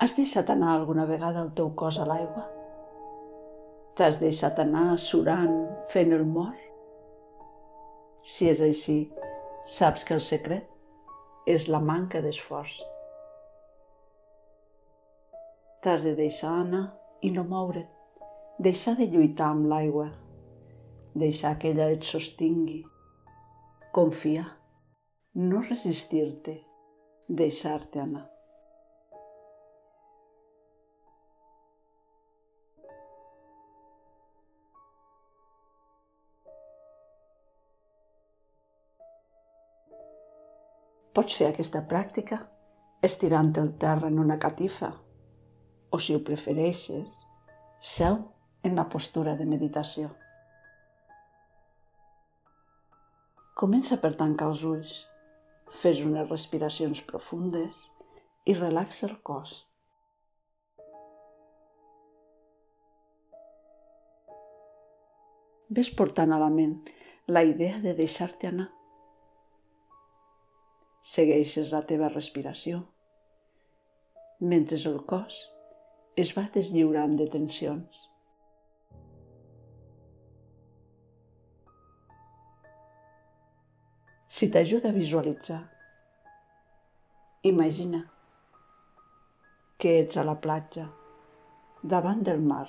Has deixat anar alguna vegada el teu cos a l'aigua? T'has deixat anar surant, fent el mort? Si és així, saps que el secret és la manca d'esforç. T'has de deixar anar i no moure't. Deixar de lluitar amb l'aigua. Deixar que ella et sostingui. Confiar. No resistir-te. Deixar-te anar. Pots fer aquesta pràctica estirant el terra en una catifa o, si ho prefereixes, seu en la postura de meditació. Comença per tancar els ulls, fes unes respiracions profundes i relaxa el cos. Ves portant a la ment la idea de deixar-te anar segueixes la teva respiració, mentre el cos es va deslliurant de tensions. Si t'ajuda a visualitzar, imagina que ets a la platja, davant del mar.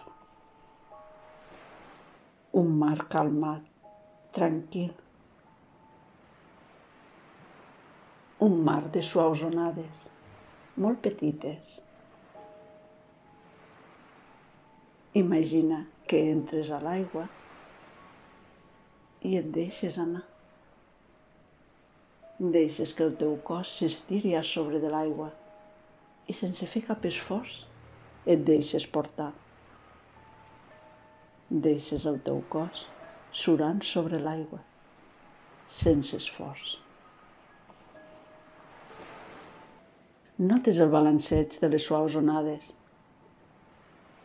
Un mar calmat, tranquil, un mar de suaus onades, molt petites. Imagina que entres a l'aigua i et deixes anar. Deixes que el teu cos s'estiri a sobre de l'aigua i sense fer cap esforç et deixes portar. Deixes el teu cos surant sobre l'aigua, sense esforç. Notes el balanceig de les suaus onades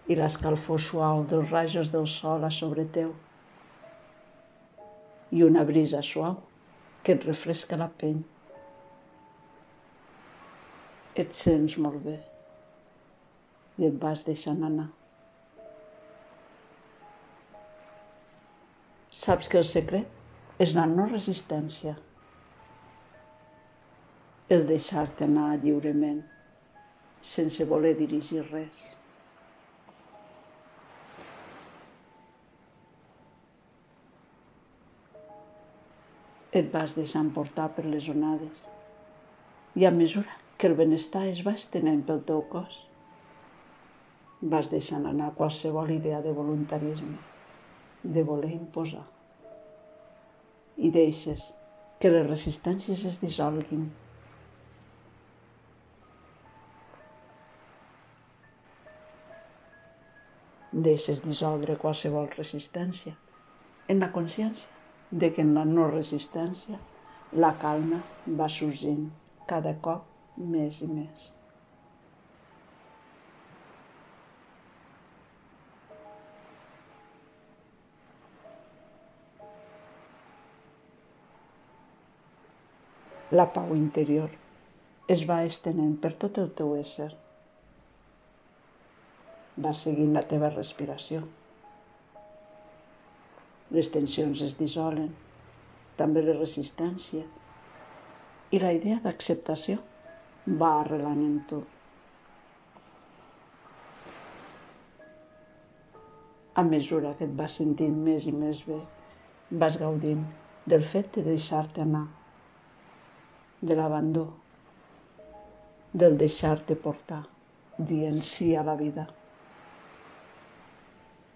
i l'escalfor suau dels rajos del sol a sobre teu i una brisa suau que et refresca la pell. Et sents molt bé i et vas deixant anar. Saps que el secret és la no resistència el deixar-te anar lliurement, sense voler dirigir res. Et vas deixant portar per les onades i a mesura que el benestar es va estenent pel teu cos, vas deixant anar qualsevol idea de voluntarisme, de voler imposar. I deixes que les resistències es dissolguin deixes dissoldre qualsevol resistència, en la consciència de que en la no resistència la calma va sorgint cada cop més i més. La pau interior es va estenent per tot el teu ésser vas seguint la teva respiració. Les tensions es dissolen, també les resistències, i la idea d'acceptació va arrelant en tu. A mesura que et vas sentint més i més bé, vas gaudint del fet de deixar-te anar, de l'abandó, del deixar-te portar, dient sí a la vida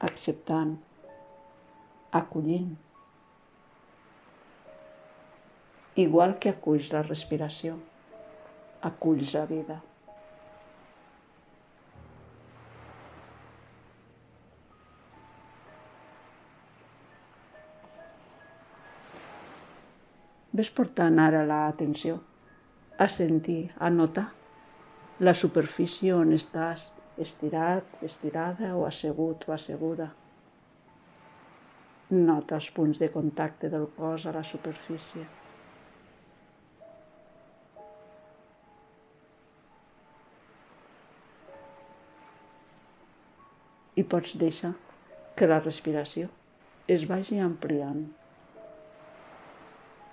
acceptant, acollint. Igual que aculls la respiració, aculls la vida. Ves portant ara l'atenció a sentir, a notar la superfície on estàs estirat, estirada o assegut o asseguda. Nota els punts de contacte del cos a la superfície. i pots deixar que la respiració es vagi ampliant.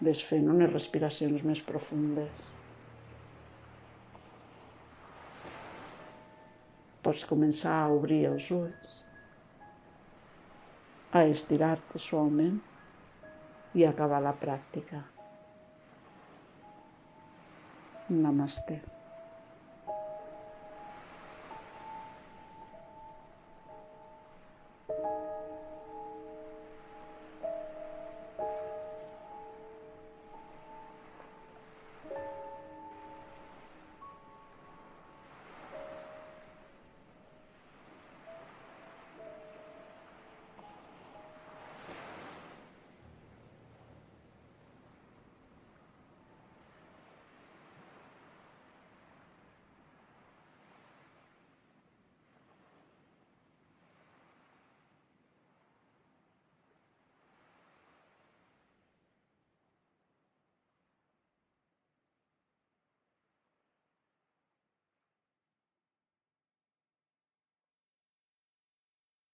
Ves fent unes respiracions més profundes. Pots començar a obrir els ulls, a estirar-te suaument i acabar la pràctica. Namaste.